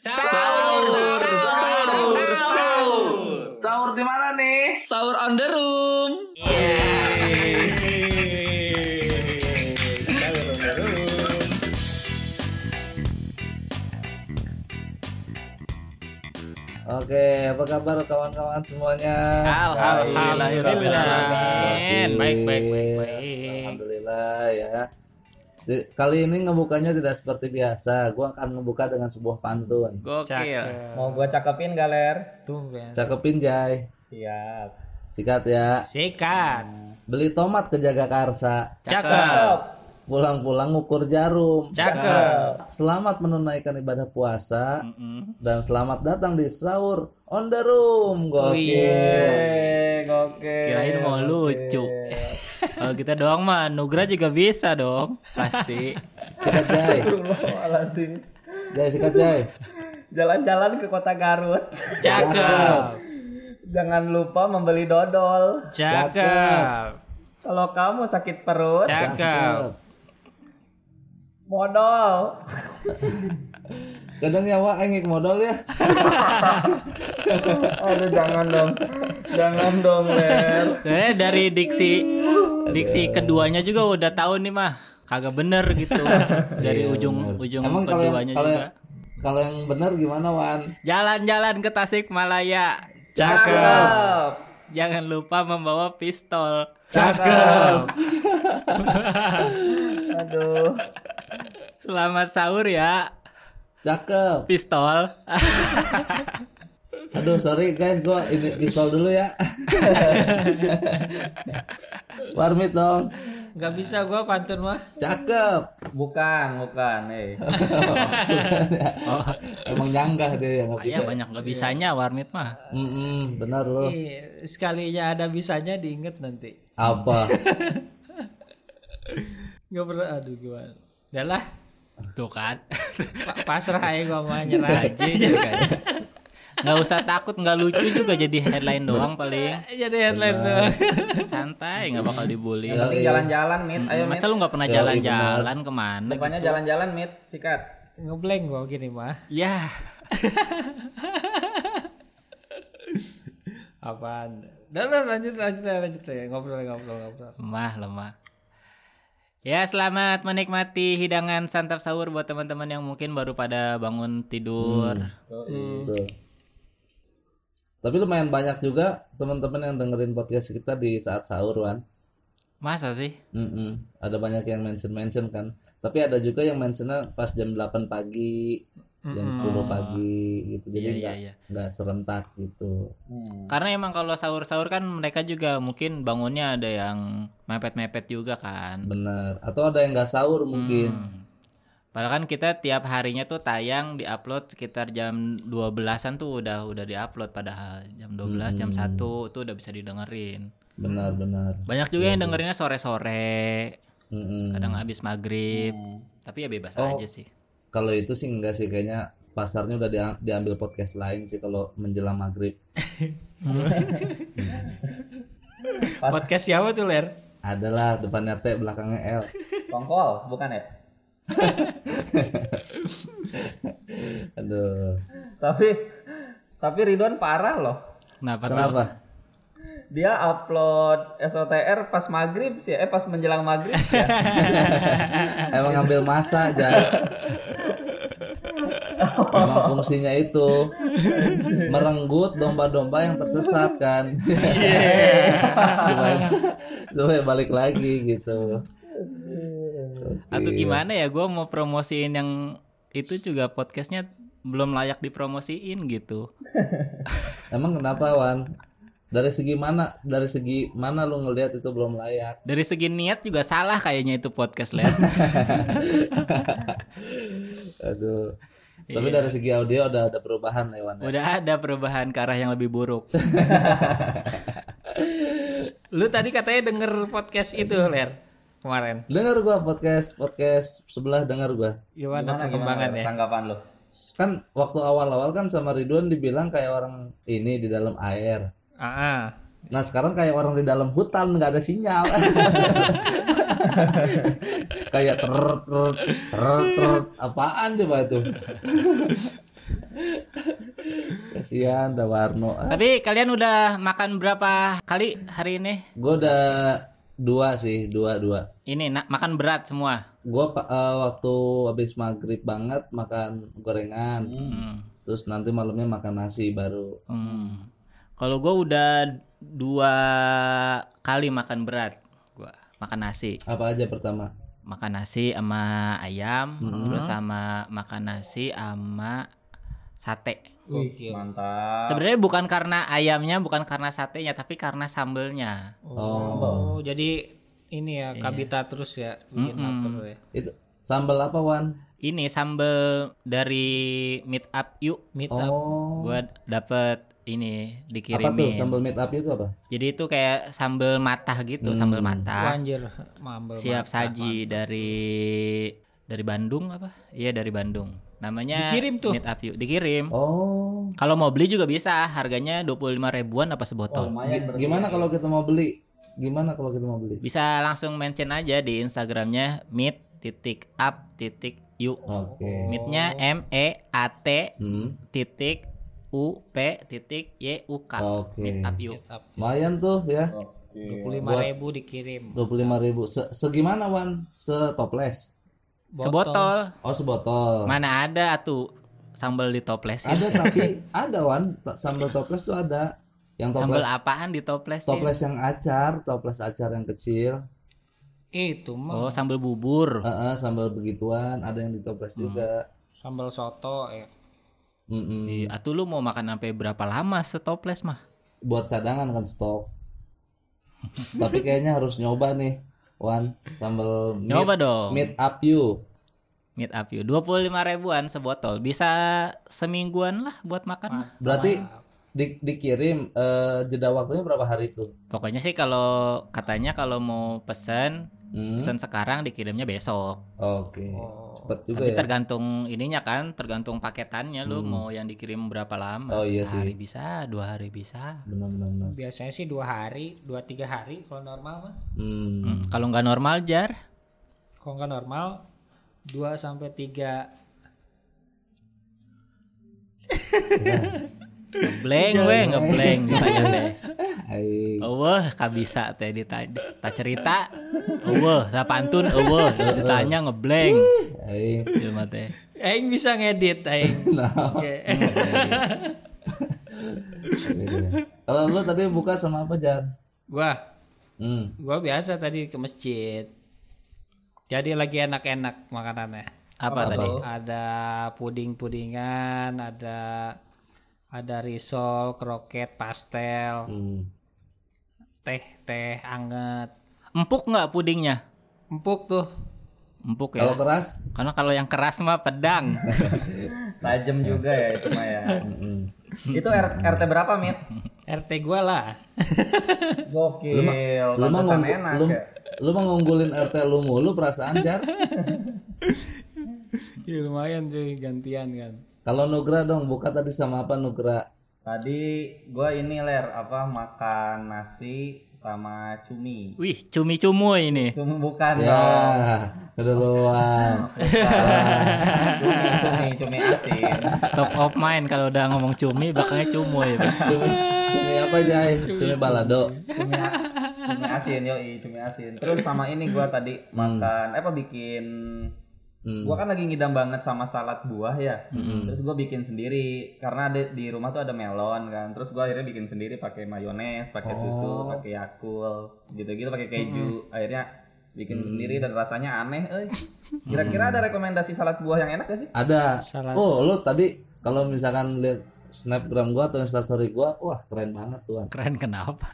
Sahur, sahur, sahur. Sahur di mana nih? Sahur on the room. Sahur on the room. Oke, apa kabar kawan-kawan semuanya? Alhamdulillahirrahmanirrahim. Baik, baik, baik, baik. Alhamdulillah ya. Kali ini ngebukanya tidak seperti biasa. Gua akan ngebuka dengan sebuah pantun. Gokil. Mau gua cakepin galer? Tumben. Cakepin Jai. Siap. Sikat ya. Sikat. Beli tomat ke Jagakarsa. Cakep. Pulang-pulang ngukur jarum. Cakep. Selamat menunaikan ibadah puasa dan selamat datang di sahur on the room. Gokil. Gokil. Kirain mau lucu. Kalau kita doang mah Nugra juga bisa dong. Pasti. Sikat Jai. Sikat Jai. Jalan-jalan ke kota Garut. Cakep. Jangan lupa membeli dodol. Cakep. Kalau kamu sakit perut, Cakep. modal. Kadang nyawa engik modal ya. Aduh jangan dong. Jangan dong, Ler. Sebenarnya dari diksi diksi keduanya juga udah tahu nih mah kagak bener gitu. Dari ujung ujung Emang yang keduanya kalau juga. kalau yang benar gimana Wan? Jalan-jalan ke Tasikmalaya. Cakep. Jangan lupa membawa pistol. Cakep. Aduh. Selamat sahur ya. Cakep. Pistol. Aduh sorry guys, gua ini pistol dulu ya. Warmit dong. Gak bisa gua pantun mah. Cakep. Bukan, bukan, eh. Emang nyanggah dia ya nggak bisa. Ya banyak nggak bisanya warmit mah. Mm-mm, benar loh. Ih, sekalinya ada bisanya diinget nanti. Apa? Gak pernah aduh gimana. Udah lah, Tuh kan. pa- pasrah aja gua mah nyerah aja. Nggak usah takut nggak lucu juga jadi headline doang paling. Jadi headline tuh. Santai nggak bakal dibully. Yang penting jalan-jalan, Mit. Ayo, Mit. Masa lu nggak pernah Ya, jalan-jalan ke mana Depannya gitu? jalan-jalan, Mit. Sikat. Ngeblank gua gini mah. Ya, Apaan? Lah lanjut lanjut lanjut ya ngobrol ngobrol ngobrol. lemah lemah. Ya selamat menikmati hidangan santap sahur buat teman-teman yang mungkin baru pada bangun tidur. Betul. Tapi lumayan banyak juga teman-teman yang dengerin podcast kita di saat sahur Wan. Masa sih? Mm-mm. Ada banyak yang mention-mention kan. Tapi ada juga yang mentionnya pas jam 8 pagi, jam 10 pagi gitu. Jadi Iya, iya, nggak iya. nggak serentak gitu. Karena emang kalau sahur-sahur kan mereka juga mungkin bangunnya ada yang mepet-mepet juga kan. Benar. Atau ada yang nggak sahur mungkin. Hmm. Padahal kan kita tiap harinya tuh tayang di-upload sekitar jam 12-an tuh udah udah di-upload padahal jam 12, jam 1 tuh udah bisa didengerin. Benar, benar. Banyak juga yang dengerinnya sore-sore, Mm-mm. kadang habis maghrib. Tapi ya bebas Oh. aja sih. Kalau itu sih enggak sih kayaknya pasarnya udah dia- diambil podcast lain sih kalau menjelang maghrib. Podcast siapa tuh Ler? Adalah depannya T belakangnya L. Tongkol, bukan ya? Aduh. Tapi tapi Ridwan parah loh. Kenapa? tuh? Kenapa? Dia upload SOTR pas maghrib sih, eh pas menjelang maghrib ya. Emang ngambil masa aja. Emang fungsinya itu merenggut domba-domba yang tersesat kan. supaya, supaya balik lagi gitu. Atau gimana ya? Gue mau promosiin yang itu juga podcastnya belum layak dipromosiin gitu. Emang kenapa Wan? Dari segi mana? Dari segi mana lu ngelihat itu belum layak? Dari segi niat juga salah kayaknya itu podcast lihat. Aduh. Tapi dari segi audio udah ada perubahan ya Wan. ya? Udah ada perubahan ke arah yang lebih buruk. Lu tadi katanya denger podcast itu Ler kemarin. Dengar gua podcast podcast sebelah dengar gua. Gimana, perkembangan ya? Tanggapan lu? Kan waktu awal-awal kan sama Ridwan dibilang kayak orang ini di dalam air. Ah, ah. Nah sekarang kayak orang di dalam hutan nggak ada sinyal. kayak ter ter ter ter apaan coba itu? Kasihan ada Warno. Tapi kalian udah makan berapa kali hari ini? Gue udah dua sih, dua dua. Ini nak makan berat semua. Gue waktu habis maghrib banget makan gorengan, Hmm. terus nanti malamnya makan nasi baru. Hmm. Kalau gue udah dua kali makan berat, gua makan nasi, Apa aja pertama? makan nasi sama ayam, Hmm. terus sama makan nasi sama sate. Wih, mantap. Sebenarnya bukan karena ayamnya, bukan karena satenya, tapi karena sambelnya. Oh, Oh, jadi ini ya kabita terus ya bikin lapar ya. itu sambal apa Wan? Ini sambel dari Meet Up Yuk, Meet up. Oh, gua dapet ini apa tuh sambal meat up itu apa? Jadi itu kayak sambel matah gitu, sambel Wah, matah. anjir, mambel. siap saji dari dari Bandung apa? Iya dari Bandung. Namanya Dikirim tuh? Meet Up Yuk. Dikirim. Oh, Kalau mau beli juga bisa, harganya 25 ribuan apa sebotol. Gi- gimana kalau kita mau beli? Gimana kalau kita mau beli? Bisa langsung mention aja di Instagramnya meet titik up titik yuk. Oke. Meetnya M E A T Hmm. titik U P titik Y U K. Oke. Meet up yuk. Lumayan tuh ya. Dua puluh lima ribu dikirim. 25.000 ribu. Se segimana Wan? Setoples? Sebotol. Oh sebotol. Mana ada tuh sambal ditoplesin. Ada tapi ada Wan. Sambal toples tuh ada. Yang Sambal toples apaan ditoplesin? toples yang acar, toples acar yang kecil. Itu mah Oh, sambal bubur. Eh, eh, sambal begituan, ada yang ditoples juga. sambal soto ya. Mm-mm. Iya, atuh lu mau makan sampai berapa lama setoples mah? Buat cadangan kan stok. tapi kayaknya harus nyoba nih, Wan. Sambal Nyoba dong. meat up you. Meet up yuk. 25 ribuan sebotol. Bisa semingguan lah buat makan mah. Berarti di- dikirim eh, jeda waktunya berapa hari tuh? Pokoknya sih kalau katanya kalau mau pesen, Hmm. pesen sekarang dikirimnya besok. Oke. Cepet juga Tapi ya. tergantung ininya kan, tergantung paketannya lu mau yang dikirim berapa lama. Oh, iya Sehari bisa, dua hari bisa. Benar benar. benar. Biasanya sih dua hari, dua tiga hari kalau normal mah. Hmm. Hmm, Kalau nggak normal jar, Kalau nggak normal, dua sampai tiga. ngebleng weh, ngebleng ditanya deh. Hai. Eueuh, kabisa teh ditanya, tak cerita. Eueuh, sa pantun eueuh, ditanya ngebleng. Hai. Jelema teh. Aing bisa ngedit, Aing. Nah. Kalau lu tadi buka sama apa Jar? gua, Hmm. gua biasa tadi ke masjid. Jadi lagi enak-enak makanannya. Apa, tadi? Ada puding-pudingan, ada ada risol, kroket, pastel, Hmm. teh teh anget. Empuk nggak pudingnya? Empuk tuh. Empuk ya. Kalau keras? Karena kalau yang keras mah pedang. Tajam juga ya itu mah ya. Itu R- RT berapa, Mit? RT gua lah. Gokil. Lu mah ngunggu- enak lu, ya. lu mah ngunggulin RT lu mulu perasaan Jar. Ya, lumayan cuy gantian kan. Kalau Nugra dong, buka tadi sama apa Nugra? Tadi gua ini ler apa makan nasi sama cumi. Wih, cumi-cumuy ini. Cumi bukan Ya, dong. keduluan. Cumi, cumi, cumi asin. Top of mind kalau udah ngomong cumi belakangnya cumuy. Cumi, cumi apa Jai? Cumi balado. Cumi, cumi asin yoi, cumi asin. Terus sama ini gua tadi makan eh, apa bikin Hmm. Gua kan lagi ngidam banget sama salad buah ya. Terus gua bikin sendiri karena ada di rumah tuh ada melon kan. Terus gua akhirnya bikin sendiri pakai mayones, pakai susu, pakai Yakult, gitu-gitu pakai keju. Akhirnya bikin sendiri dan rasanya aneh, euy. Kira-kira ada rekomendasi salad buah yang enak gak sih? Ada. Salad. Oh, lu tadi kalau misalkan lihat snapgram gua atau instastory gua, wah keren banget tuan. Keren kenapa?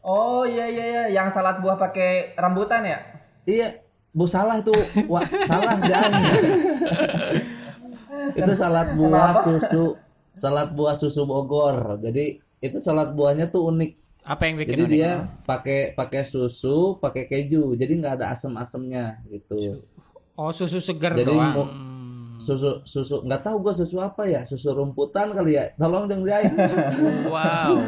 Oh iya iya iya, yang salad buah pakai rambutan ya? Iya, bu salah itu, wah salah jangan. itu salad buah susu, salad buah susu Bogor. Jadi itu salad buahnya tuh unik. Apa yang bikin Jadi unik? dia pakai pakai susu, pakai keju. Jadi nggak ada asam-asamnya gitu. Oh susu segar Jadi doang. mu- susu susu nggak tahu gua susu apa ya, susu rumputan kali ya. Tolong dong dia. Wow.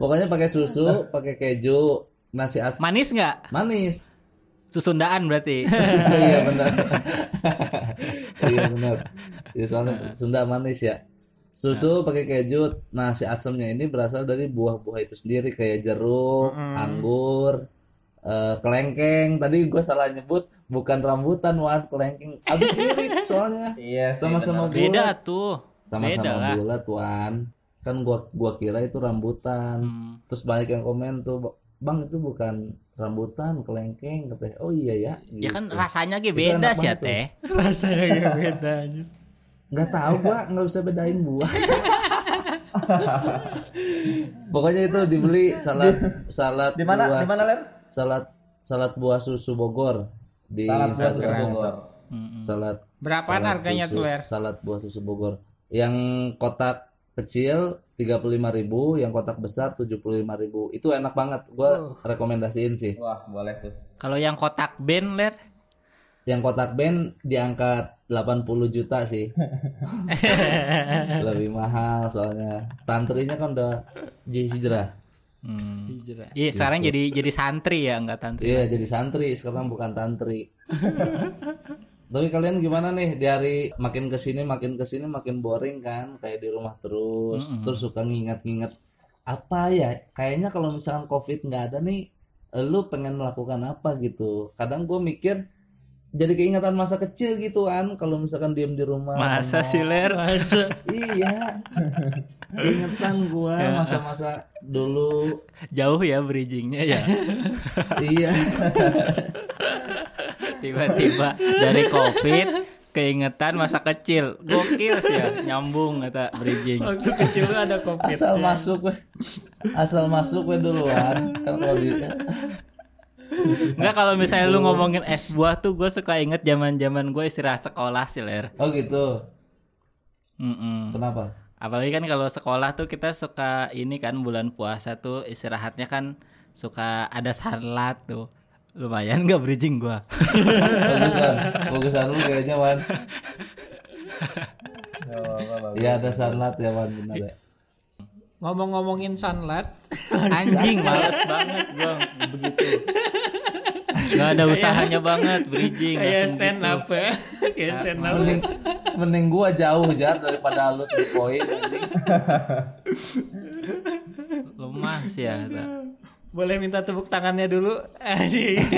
Pokoknya pakai susu, pakai keju, nasi as Manis nggak? manis. Susundaan berarti. Oh, iya benar. iya benar. Ya, soalnya Sunda manis ya. Susu pakai keju. Nah, si asamnya ini berasal dari buah-buah itu sendiri kayak jeruk, anggur, eh, kelengkeng. Tadi gue salah nyebut bukan rambutan, wan kelengkeng. Abis mirip soalnya. Iya Sama-sama bener. Beda bulat. tuh. Beda Sama-sama lah. bulat, wan. Kan gua gua kira itu rambutan. Hmm. Terus banyak yang komen tuh, "Bang, itu bukan rambutan, kelengkeng." Katanya. Oh iya ya. Ya kan Gitu. rasanya ge Itu beda sih ya teh. Rasanya kayak beda aja. nggak tahu gua nggak bisa bedain buah pokoknya itu dibeli salad salad Di mana? buah Di mana, Ler? salad salad buah susu Bogor di Salad buah Bogor. salad salad harganya susu- tuh, Ler? salad buah susu Bogor yang kotak kecil 35.000 yang kotak besar 75.000 itu enak banget. Gua rekomendasiin sih. Wah, boleh tuh. Kalau yang kotak band ler, yang kotak band diangkat 80 juta sih. Lebih mahal soalnya. Tantrinya kan udah hijrah. Hmm. Hijrah. iya sekarang jadi jadi santri ya nggak tantri. iya jadi santri. Sekarang bukan tantri tapi kalian gimana nih? Di hari makin ke sini makin ke sini makin boring kan? Kayak di rumah terus terus suka nginget-nginget. Apa ya? Kayaknya kalau misalkan covid nggak ada nih lu pengen melakukan apa gitu? Kadang gue mikir jadi keingetan masa kecil gitu kan kalau misalkan diem di rumah Masa sih ler? iya. Ingetan gua masa-masa dulu. Jauh ya bridgingnya ya. iya Tiba-tiba dari covid keingetan masa kecil. Gokil sih ya, nyambung kata bridging. Waktu kecil lu ada covid. asal masuk we asal masuk we duluan kan kalau di Enggak kalau misalnya lu ngomongin es buah tuh gue suka inget zaman-zaman gue istirahat sekolah sih ler. oh gitu Mm-mm. kenapa Apalagi kan kalau sekolah tuh kita suka ini kan bulan puasa tuh istirahatnya kan suka ada salat tuh. Lumayan gak bridging gua. bagusan bagusan lu kayaknya wan iya ada sanlat ya wan benar ya Ngomong-ngomongin sunlight, Anjing males banget gua begitu. Gak ada usahanya banget bridging kayak stand gitu. up ya. Kayak stand up. mending mending gua jauh jar daripada lu di poin anjing Lemah sih ya. Boleh minta tepuk tangannya dulu? Aduh.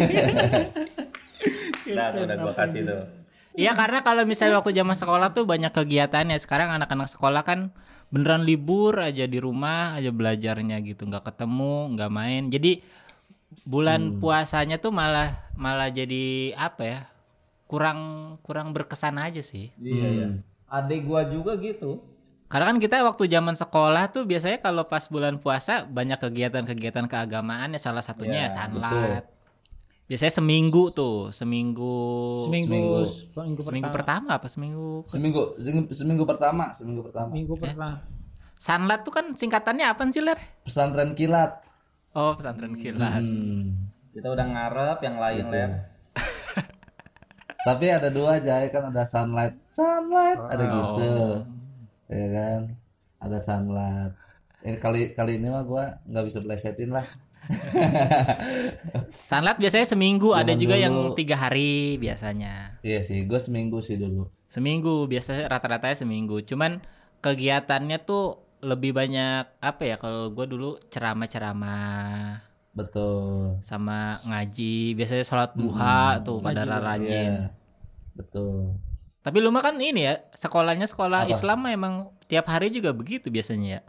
Udah, gua kasih tuh. Iya karena kalau misalnya waktu zaman sekolah tuh banyak kegiatannya. Sekarang anak-anak sekolah kan beneran libur aja di rumah aja belajarnya gitu, nggak ketemu, nggak main. Jadi bulan puasanya tuh malah malah jadi apa ya? Kurang kurang berkesan aja sih. Iya, iya. Adik gua juga gitu. Karena kan kita waktu zaman sekolah tuh biasanya kalau pas bulan puasa banyak kegiatan-kegiatan keagamaan ya salah satunya ya, sanlat. Biasanya seminggu tuh, seminggu Seminggu, Seminggu. seminggu, seminggu pertama. pertama apa seminggu seminggu seminggu, seminggu pertama seminggu pertama Minggu pertama. Sanlat tuh kan singkatannya apa sih, Ler? pesantren kilat Oh, pesantren kilat. Hmm. Kita udah ngarep yang lain, Ler. Tapi ada dua aja ya kan ada sunlight, sunlight ada gitu, ya kan? Ada sunlight. Eh, kali kali ini mah gua nggak bisa plesetin lah. Sanlat biasanya seminggu, ada Zaman juga dulu. yang tiga hari biasanya. Iya sih, gue seminggu sih dulu. Seminggu biasanya rata-ratanya seminggu. Cuman kegiatannya tuh lebih banyak apa ya? Kalau gue dulu ceramah-ceramah Betul. sama ngaji. Biasanya sholat duha tuh pada rajin. Iya, betul. Tapi lu mah kan ini ya sekolahnya sekolah Apa? Islam mah emang tiap hari juga begitu biasanya ya.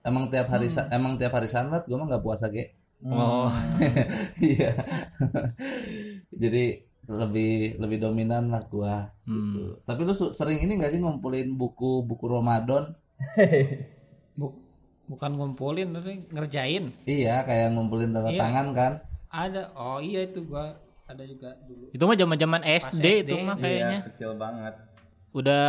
Emang tiap hari sa- emang tiap hari sunlight gue mah nggak puasa ge. Oh, Iya. Jadi lebih lebih dominan lah gua. Hmm. Gitu. Tapi lu sering ini gak sih ngumpulin buku-buku Ramadan? Bu- bukan ngumpulin tapi ngerjain. Iya, kayak ngumpulin tanda Iya. tangan kan? Ada. Oh iya itu gua ada juga dulu. itu mah zaman-zaman SD, SD, itu mah kayaknya. Iya, kecil banget. Udah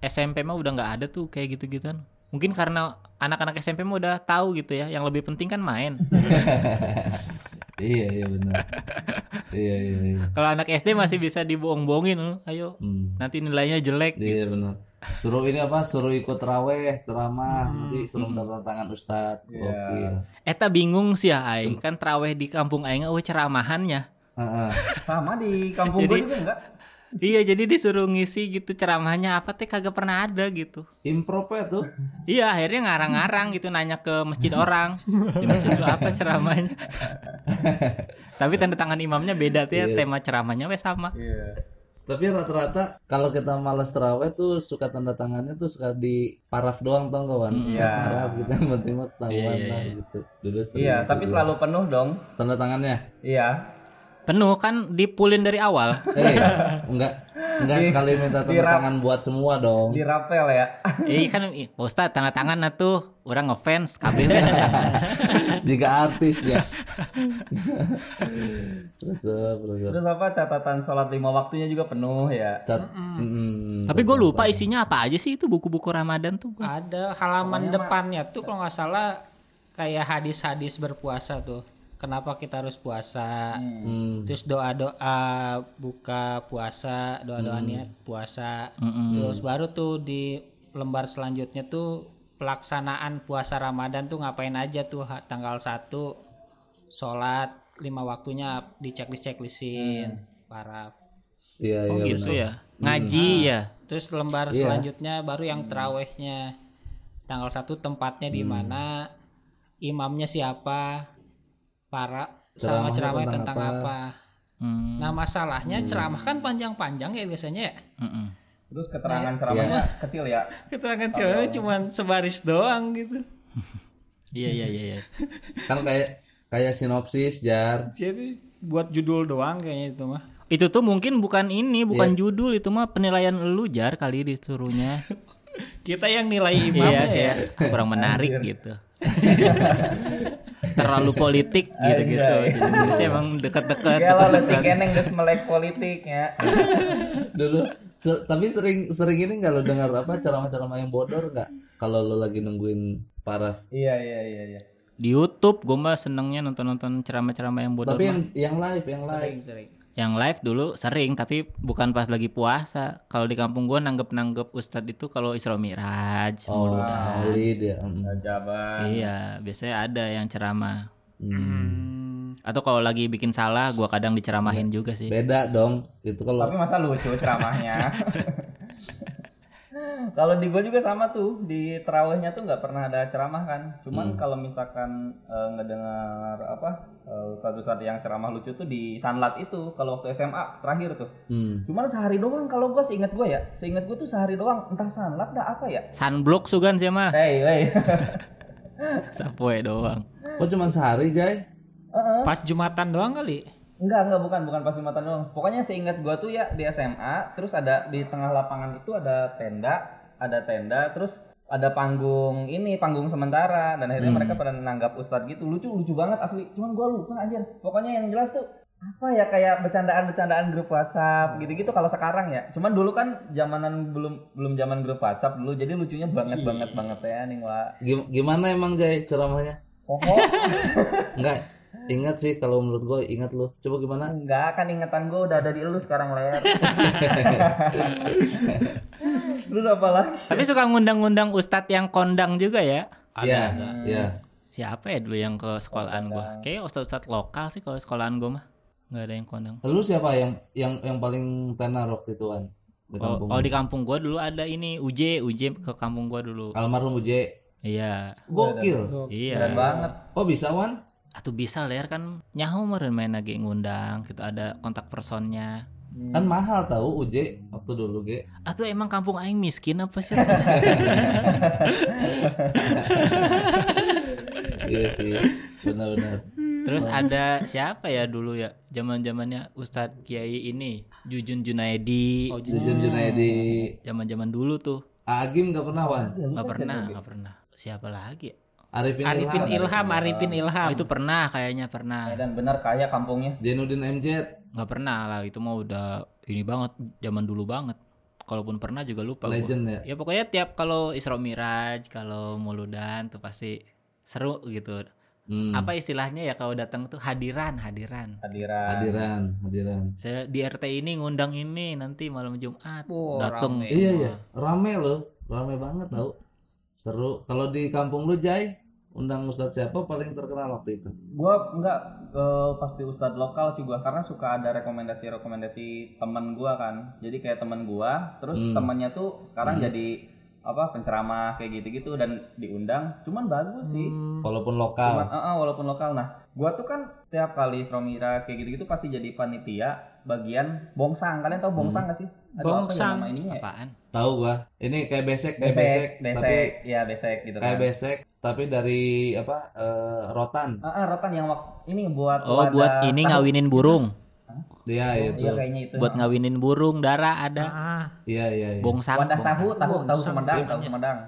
SMP mah udah nggak ada tuh kayak gitu-gituan. Mungkin karena anak-anak SMP mah udah tahu gitu ya, yang lebih penting kan main. iya, iya benar. iya, iya, iya. Kalau anak SD masih bisa dibohong-bohongin, "Eh, ayo Hmm. nanti nilainya jelek. Iya benar. Suruh ini apa? Suruh ikut raweh, ceramah, nanti suruh tanda tangan ustad. Oke. Eta bingung sih ya aing, kan traweh di kampung aing eueuh ceramahannya. Heeh. Sama di kampung Jadi- gue juga enggak. Iya jadi disuruh ngisi gitu ceramahnya apa teh kagak pernah ada gitu. Improv ya tuh. Iya akhirnya ngarang-ngarang gitu nanya ke masjid orang di masjid lu apa ceramahnya. Tapi tanda tangan imamnya beda tuh ya Iya. tema ceramahnya wes sama. Iya. Tapi rata-rata kalau kita malas terawih tuh suka tanda tangannya tuh suka di paraf doang tau gak Wan? Iya. Paraf gitu yang penting mah ketahuan Iya, iya, lah iya. gitu. Dulu Iya, gitu tapi dulu. selalu penuh dong. tanda tangannya. Iya. Penuh kan dipulin dari awal. Eh, enggak enggak Di- sekali minta tanda dirap- tangan buat semua dong. Di rapel ya. Iya kan ih, Pak Ustaz tanda tangan nah tuh orang ngefans kabeh Jika artis ya. terus eh, terus eh. Terus apa catatan sholat lima waktunya juga penuh ya. cat. Mm-mm. Tapi gue lupa isinya apa aja sih itu buku-buku Ramadan tuh. gua. Ada halaman depannya tuh kalau nggak salah kayak hadis-hadis berpuasa tuh. Kenapa kita harus puasa? Hmm. Terus doa-doa buka puasa, doa-doa niat puasa. Mm-mm. Terus baru tuh di lembar selanjutnya tuh pelaksanaan puasa Ramadan tuh ngapain aja tuh tanggal 1 sholat lima waktunya dicek checklist-checklistin para Iya Oh iya gitu benar. ya. Ngaji ya. Terus lembar Iya. selanjutnya baru yang terawihnya tanggal 1 tempatnya di mana, imamnya siapa, para sama Ceramahnya ceramahnya tentang tentang apa? apa. Hmm. Nah masalahnya ceramah kan panjang-panjang ya biasanya ya. Mm-mm. Terus keterangan ceramahnya kecil ya. Keterangan ceramahnya cuma sebaris doang gitu. Iya iya iya. iya. Kan kayak kayak sinopsis jar. Jadi buat judul doang kayaknya itu mah. Itu tuh mungkin bukan ini, bukan Iya. judul itu mah penilaian lu jar kali disuruhnya. Kita yang nilai imamnya iya ya. kayak kurang menarik gitu. Terlalu politik gitu-gitu. Anjay. Di Indonesia emang dekat-dekat. Ya lo dekat-dekat. letih keneng geus melek politik ya. Dulu se- tapi sering sering ini nggak lo dengar apa ceramah-ceramah yang bodor nggak? Kalau lo lagi nungguin paraf. Iya iya iya iya. Di YouTube gue mah senengnya nonton-nonton ceramah-ceramah yang bodoh. Tapi mah. yang yang live, yang live. Sering-sering. Yang live dulu sering tapi bukan pas lagi puasa. Kalau di kampung gua nanggep-nanggep ustadz itu kalau Isra Miraj, Oh, Mauludan. Maulid ya. Mm. Jabat. Iya, biasanya ada yang ceramah. Hmm. Atau kalau lagi bikin salah gua kadang diceramahin juga sih. Beda dong. Itu kalau Tapi masa lucu ceramahnya. kalau di gue juga sama tuh di terawihnya tuh nggak pernah ada ceramah kan. Cuman kalau misalkan eh, ngedengar apa eh, satu-satu yang ceramah lucu tuh di Sanlat itu kalau waktu SMA terakhir tuh. Hmm. Cuman sehari doang kalau gue seingat gue ya, seingat gue tuh sehari doang entah Sanlat dah apa ya. Sunblock sugan sih mah. Hey, hey. Sapoe doang. Kok cuma sehari, Jay? Heeh. Pas Jumatan doang kali. Enggak, enggak bukan, bukan pas Jumatan doang. Pokoknya seingat gua tuh ya di SMA, terus ada di tengah lapangan itu ada tenda, ada tenda, terus ada panggung ini, panggung sementara dan akhirnya mereka pada nanggap ustadz gitu. Lucu, lucu banget asli. Cuman gua lupa anjir. Pokoknya yang jelas tuh apa ya kayak bercandaan-bercandaan grup WhatsApp gitu-gitu kalau sekarang ya. Cuman dulu kan zamanan belum belum zaman grup WhatsApp dulu. Jadi lucunya banget banget banget ya nih, Wak. Gim- Gimana emang Jay ceramahnya? Pokok Enggak. Ingat sih kalau menurut gue ingat lu. Coba gimana? Enggak, kan ingatan gue udah ada di lu sekarang ler. Terus apa lagi? Tapi suka ngundang-ngundang ustadz yang kondang juga ya. Iya, iya. Siapa ya dulu yang ke sekolahan gua? Kayak ustadz-ustadz lokal sih kalau sekolahan gua mah. nggak ada yang kondang. Lu siapa yang yang yang paling tenar waktu itu kan? Di Oh, kampung. oh, di kampung gua dulu ada ini UJ, UJ ke kampung gua dulu. Almarhum Uje. Iya. Gokil. Iya. Keren banget. Kok bisa, Wan? Atuh bisa ler kan nyaho meureun main lagi ngundang gitu ada kontak personnya. Kan mahal tahu Uje waktu dulu, Ge. Atuh emang kampung aing miskin apa sih? iya sih. Benar-benar. Terus ada siapa ya dulu ya zaman-zamannya Ustadz Kiai ini Jujun Junaidi. Jujun Junaidi. Zaman-zaman dulu tuh. Agim gak pernah, Wan? nggak pernah, nggak pernah. Siapa lagi ya? Arifin, Arifin Ilham. Ilham, Arifin Ilham. Oh, itu pernah kayaknya pernah. Dan benar kaya kampungnya. Jainuddin MZ. nggak pernah lah itu mah udah ini banget zaman dulu banget kalaupun pernah juga lupa gua. Legend ya. ya pokoknya tiap kalau Isra Miraj kalau Muludan tuh pasti seru gitu Hmm. apa istilahnya ya kalau datang tuh hadiran hadiran Hadiran. Hadiran, hadiran. saya di RT ini ngundang ini nanti malam Jumat Oh, datang rame. Iya, iya. Rame loh. Rame banget tau. Seru. Kalau di kampung lu, Jai? Undang Ustadz siapa paling terkenal waktu itu Gua enggak eh, pasti ustadz lokal sih gua karena suka ada rekomendasi-rekomendasi temen gua kan. Jadi kayak temen gua, terus Hmm. temennya tuh sekarang jadi apa penceramah kayak gitu-gitu dan diundang. Cuman bagus sih. walaupun Cuman, lokal eh, eh, walaupun lokal. Nah, gua tuh kan setiap kali Isra Mi'raj kayak gitu-gitu pasti jadi panitia bagian bongsang. Kalian tahu bongsang gak sih? Ada apa ya Bongsang. nama ininya ya? Apaan? tahu gua ini kayak besek kayak besek, besek, tapi ya besek gitu kayak kan. besek tapi dari apa eh, rotan Ah, ah, rotan yang wak- ini buat Oh, buat ini tahu. ngawinin burung. iya itu Iya kayaknya itu. Buat ngawinin burung, darah ada. Ah, iya iya iya. Bongsang. wadah bongsang. tahu, tahu, tahu Sumedang, tahu namanya. Sumedang.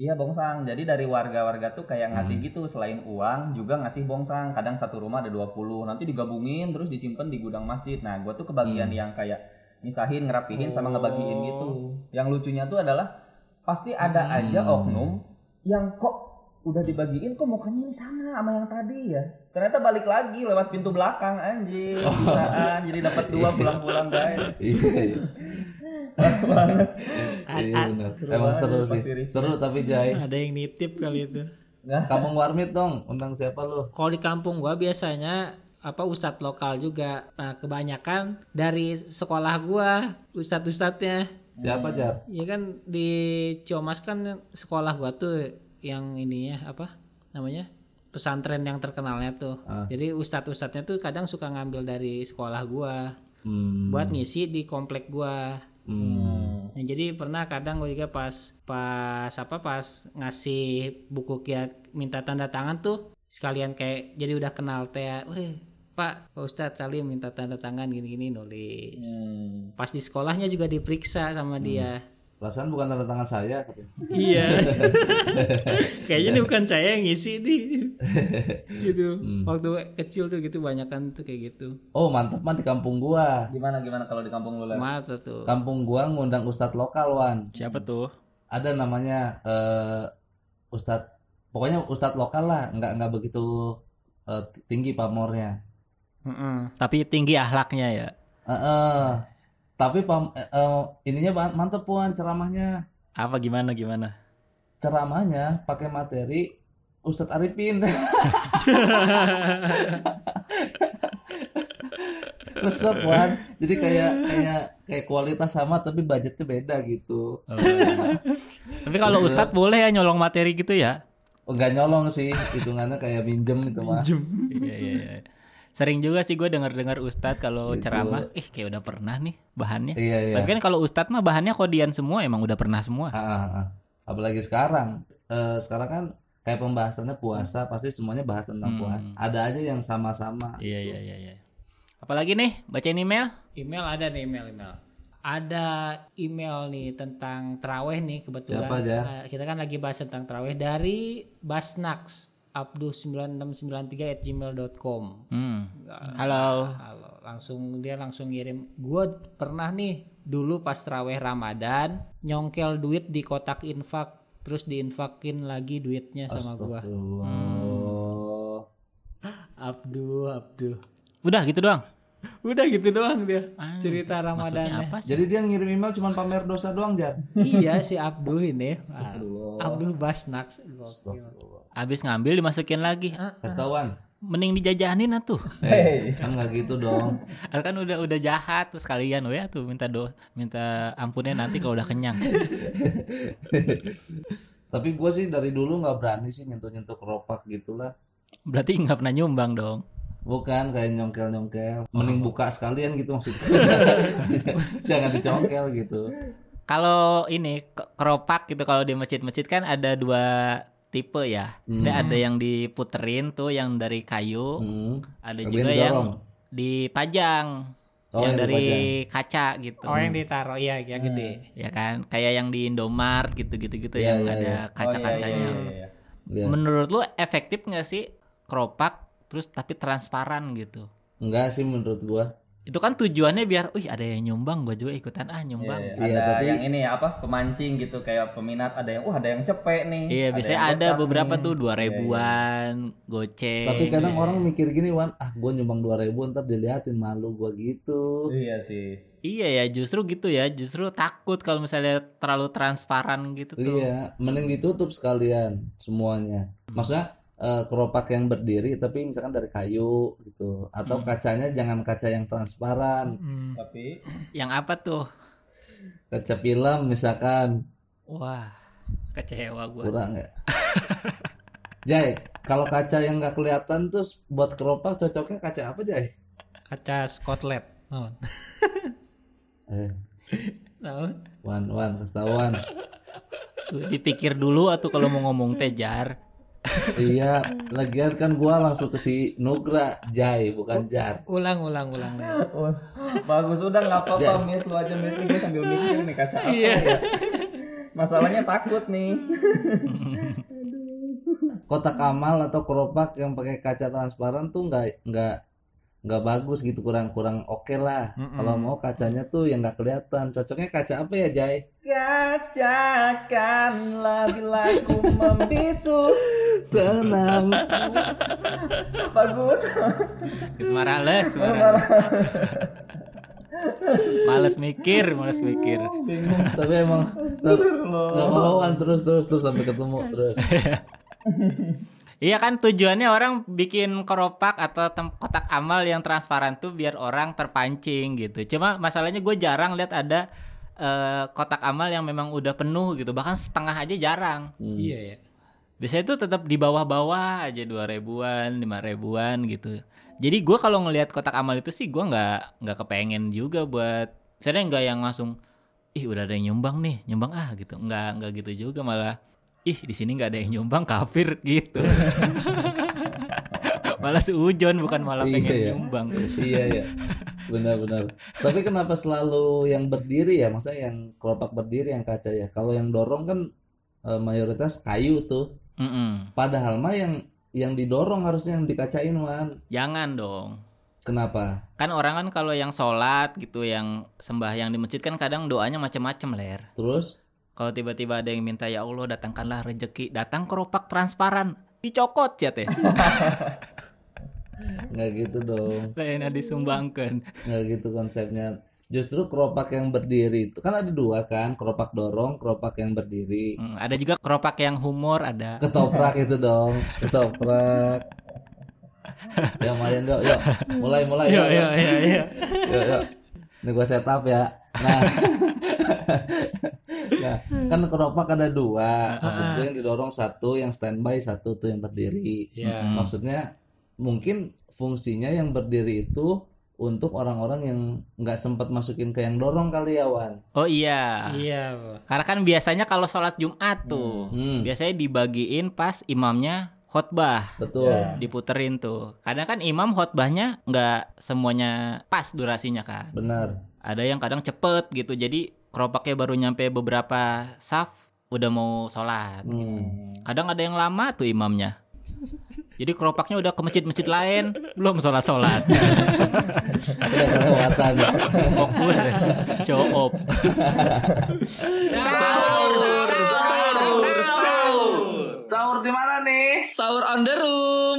Iya bongsang. Jadi dari warga-warga tuh kayak ngasih Hmm. gitu selain uang juga ngasih bongsang. Kadang satu rumah ada 20, nanti digabungin terus disimpan di gudang masjid. Nah, gua tuh kebagian Hmm. yang kayak misahin, ngerapihin sama ngebagiin Oh. gitu. Yang lucunya tuh adalah pasti ada Hmm. aja oknum yang kok udah dibagiin kok mukanya ini sama sama yang tadi ya. Ternyata balik lagi lewat pintu belakang anjir. Bisaan jadi dapat dua pulang-pulang guys. Iya iya iya benar emang seru sih seru tapi Jai ada yang nitip kali itu. Kampung warmit dong undang siapa lu Kalau di kampung gua biasanya apa ustadz lokal juga. Nah, kebanyakan dari sekolah gua ustadz-ustadznya. siapa Jar Ya kan di Ciomas kan sekolah gua tuh yang ininya apa namanya? pesantren yang terkenalnya tuh. Ah. Jadi ustadz-ustadznya tuh kadang suka ngambil dari sekolah gua hmm. buat ngisi di komplek gua. Hmm. Nah, jadi pernah kadang gue juga pas pas apa pas ngasih buku kiat minta tanda tangan tuh sekalian kayak jadi udah kenal teh, weh Pak, Pak Ustadz Salim minta tanda tangan gini-gini nulis. Hmm. Pas di sekolahnya juga diperiksa sama dia. Perasaan bukan tanda tangan saya. Iya. Kayaknya ini bukan saya yang ngisi nih. gitu. Hmm. Waktu kecil tuh gitu banyakan tuh kayak gitu. oh mantep mah di kampung gua Gimana gimana kalau di kampung lu lah? Mata tuh. kampung gua ngundang ustadz lokal wan Siapa tuh? ada namanya eh ustadz pokoknya ustadz lokal lah nggak nggak begitu eh, tinggi pamornya Heeh. Tapi tinggi ahlaknya ya. Eh, eh. Tapi pam eh, eh, ininya mantep puan ceramahnya Apa gimana gimana? ceramahnya pakai materi Ustadz Arifin resep wan jadi kayak kayak kayak kualitas sama tapi budgetnya beda gitu Oh. Tapi kalau Ustadz boleh ya nyolong materi gitu ya? oh, nggak nyolong sih hitungannya kayak minjem itu mah Iya iya iya. Sering juga sih gue denger-dengar Ustadz kalau Gitu. ceramah, ih kayak udah pernah nih bahannya. iya iya Tapi kan kalau Ustadz mah bahannya kodian semua emang udah pernah semua. Ah, ah, ah. apalagi sekarang Eh, sekarang kan kayak pembahasannya puasa pasti semuanya bahas tentang Hmm. puasa ada aja yang sama-sama Iya iya iya iya. Apalagi nih bacain email? Email ada nih email email. Ada email nih tentang teraweh nih kebetulan. Siapa aja? Eh, kita kan lagi bahas tentang teraweh dari Basnax abduh9693 at gmail.com Hmm. Halo. Halo, langsung dia langsung ngirim. Gue pernah nih dulu pas teraweh Ramadan nyongkel duit di kotak infak terus diinfakin lagi duitnya sama gua. Astagfirullah. Abduh, Abduh. Udah gitu doang. Udah gitu doang dia Ah, cerita Ramadannya. apa sih? Jadi dia ngirim email cuma pamer dosa doang, Jar. iya si Abduh ini. Abduh. Astagfirullah. Abis ngambil dimasukin lagi. Kasih tauan. Mending dijajanin atuh. Eh, kan nggak gitu dong. kan udah udah jahat terus kalian we tuh minta do minta ampunnya nanti kalau udah kenyang. Tapi gue sih dari dulu nggak berani sih nyentuh-nyentuh keropak gitulah. Berarti nggak pernah nyumbang dong. Bukan kayak nyongkel-nyongkel. Mending buka sekalian gitu maksudnya. Jangan dicongkel gitu. Kalau ini ke- keropak gitu kalau di masjid-masjid kan ada dua tipe ya. Jadi ada yang diputerin tuh yang dari kayu, Hmm. ada Yang juga didorong. yang dipajang. Oh, yang yang dari dipajang. kaca gitu. Oh yang ditaruh iya ya gede. Ya kan, kayak yang di Indomart gitu-gitu gitu Iya, yang iya, ada iya. kaca-kacanya. Oh, iya, iya, iya. Iya. Menurut lu efektif nggak sih keropak terus tapi transparan gitu? Enggak sih menurut gua. Itu kan tujuannya biar, wih ada yang nyumbang, gua juga ikutan ah nyumbang. Iya, ada tapi- yang ini ya apa pemancing gitu kayak peminat ada yang wah ada yang cepet nih Iya, biasanya yang ada beberapa nih. tuh dua Iya, iya. ribuan, goceng. Tapi kadang orang mikir gini, Wan, ah gua nyumbang 2000 ntar diliatin malu gua gitu. iya sih Iya ya, justru gitu ya, justru takut kalau misalnya terlalu transparan gitu tuh. Iya, mending ditutup sekalian semuanya. Maksudnya eh, keropak yang berdiri tapi misalkan dari kayu gitu atau kacanya jangan kaca yang transparan, Hmm. Tapi Yang apa tuh? kaca film misalkan Wah, kecewa gue. kurang ya. Jai, kalau kaca yang nggak kelihatan terus buat keropak cocoknya kaca apa Jai? Kaca Scotland. Oh. Eh, Tahu? wan wan ketahuan. Tuh, dipikir dulu atau kalau mau ngomong tejar. Iya, lagian kan gua langsung ke si Nugra, Jai bukan Jar. Ulang, ulang, ulang. Ler. oh, bagus udah nggak apa-apa Miss lu aja gue sambil mikir nih kaca apa ya. Masalahnya takut nih. Kotak amal atau keropak yang pakai kaca transparan tuh nggak nggak nggak bagus gitu kurang kurang oke lah. Kalau mau kacanya tuh yang nggak kelihatan. Cocoknya kaca apa ya Jai? Kacakanlah bila ku membisu. Tenang. Bagus. Geus marales, marales. males mikir, males mikir. Tapi emang nggak Wan. terus terus terus sampai ketemu terus. Iya kan tujuannya orang bikin keropak atau kotak amal yang transparan tuh biar orang terpancing gitu. Cuma masalahnya gue jarang lihat ada eh, kotak amal yang memang udah penuh gitu. Bahkan setengah aja jarang. Iya ya. Biasanya itu tetap di bawah-bawah aja dua ribuan, lima ribuan gitu. Jadi gue kalau ngelihat kotak amal itu sih gue nggak nggak kepengen juga buat. Saya nggak yang langsung, ih udah ada yang nyumbang nih, nyumbang ah gitu. Nggak nggak gitu juga malah. Ih di sini nggak ada yang nyumbang kafir gitu. malah seujon bukan malah Iya, pengen iya. nyumbang. iya ya benar-benar tapi kenapa selalu yang berdiri ya maksudnya yang kelopak berdiri yang kaca ya kalau yang dorong kan eh, mayoritas kayu tuh Mm-mm. padahal mah yang yang didorong harusnya yang dikacain wan Jangan dong. kenapa Kan orang kan kalau yang sholat gitu, yang sembahyang di masjid kan kadang doanya macem-macem ler. terus Kalau tiba-tiba ada yang minta ya Allah datangkanlah rezeki, datang keropak transparan, dicokot ya teh. nggak gitu dong Lainnya disumbangkan. nggak gitu konsepnya justru keropak yang berdiri itu kan ada dua kan keropak dorong keropak yang berdiri Hmm, ada juga keropak yang humor ada. ketoprak itu dong ketoprak ya lumayan dong yuk mulai mulai Iya yuk, iya yuk. iya iya. Yuk, yuk. Ini gua setup ya. Nah, nah kan keropak ada dua. Maksud gue yang didorong satu, yang standby satu tuh yang berdiri. Iya. Maksudnya mungkin fungsinya yang berdiri itu untuk orang-orang yang nggak sempat masukin ke yang dorong kali ya Wan. Oh iya. Iya. Karena kan biasanya kalau sholat Jumat tuh, Hmm, biasanya dibagiin pas imamnya khotbah. betul. diputerin tuh. Kadang kan imam khotbahnya nggak semuanya pas durasinya kan. Benar. Ada yang kadang cepet gitu. Jadi keropaknya baru nyampe beberapa saf udah mau sholat. Hmm. Kadang ada yang lama tuh imamnya. Jadi keropaknya udah ke masjid-masjid lain belum sholat-sholat. Udah kelewatan. Fokus deh. Show off. Sahur, sahur, sahur. Sahur di mana nih? Sahur on the room.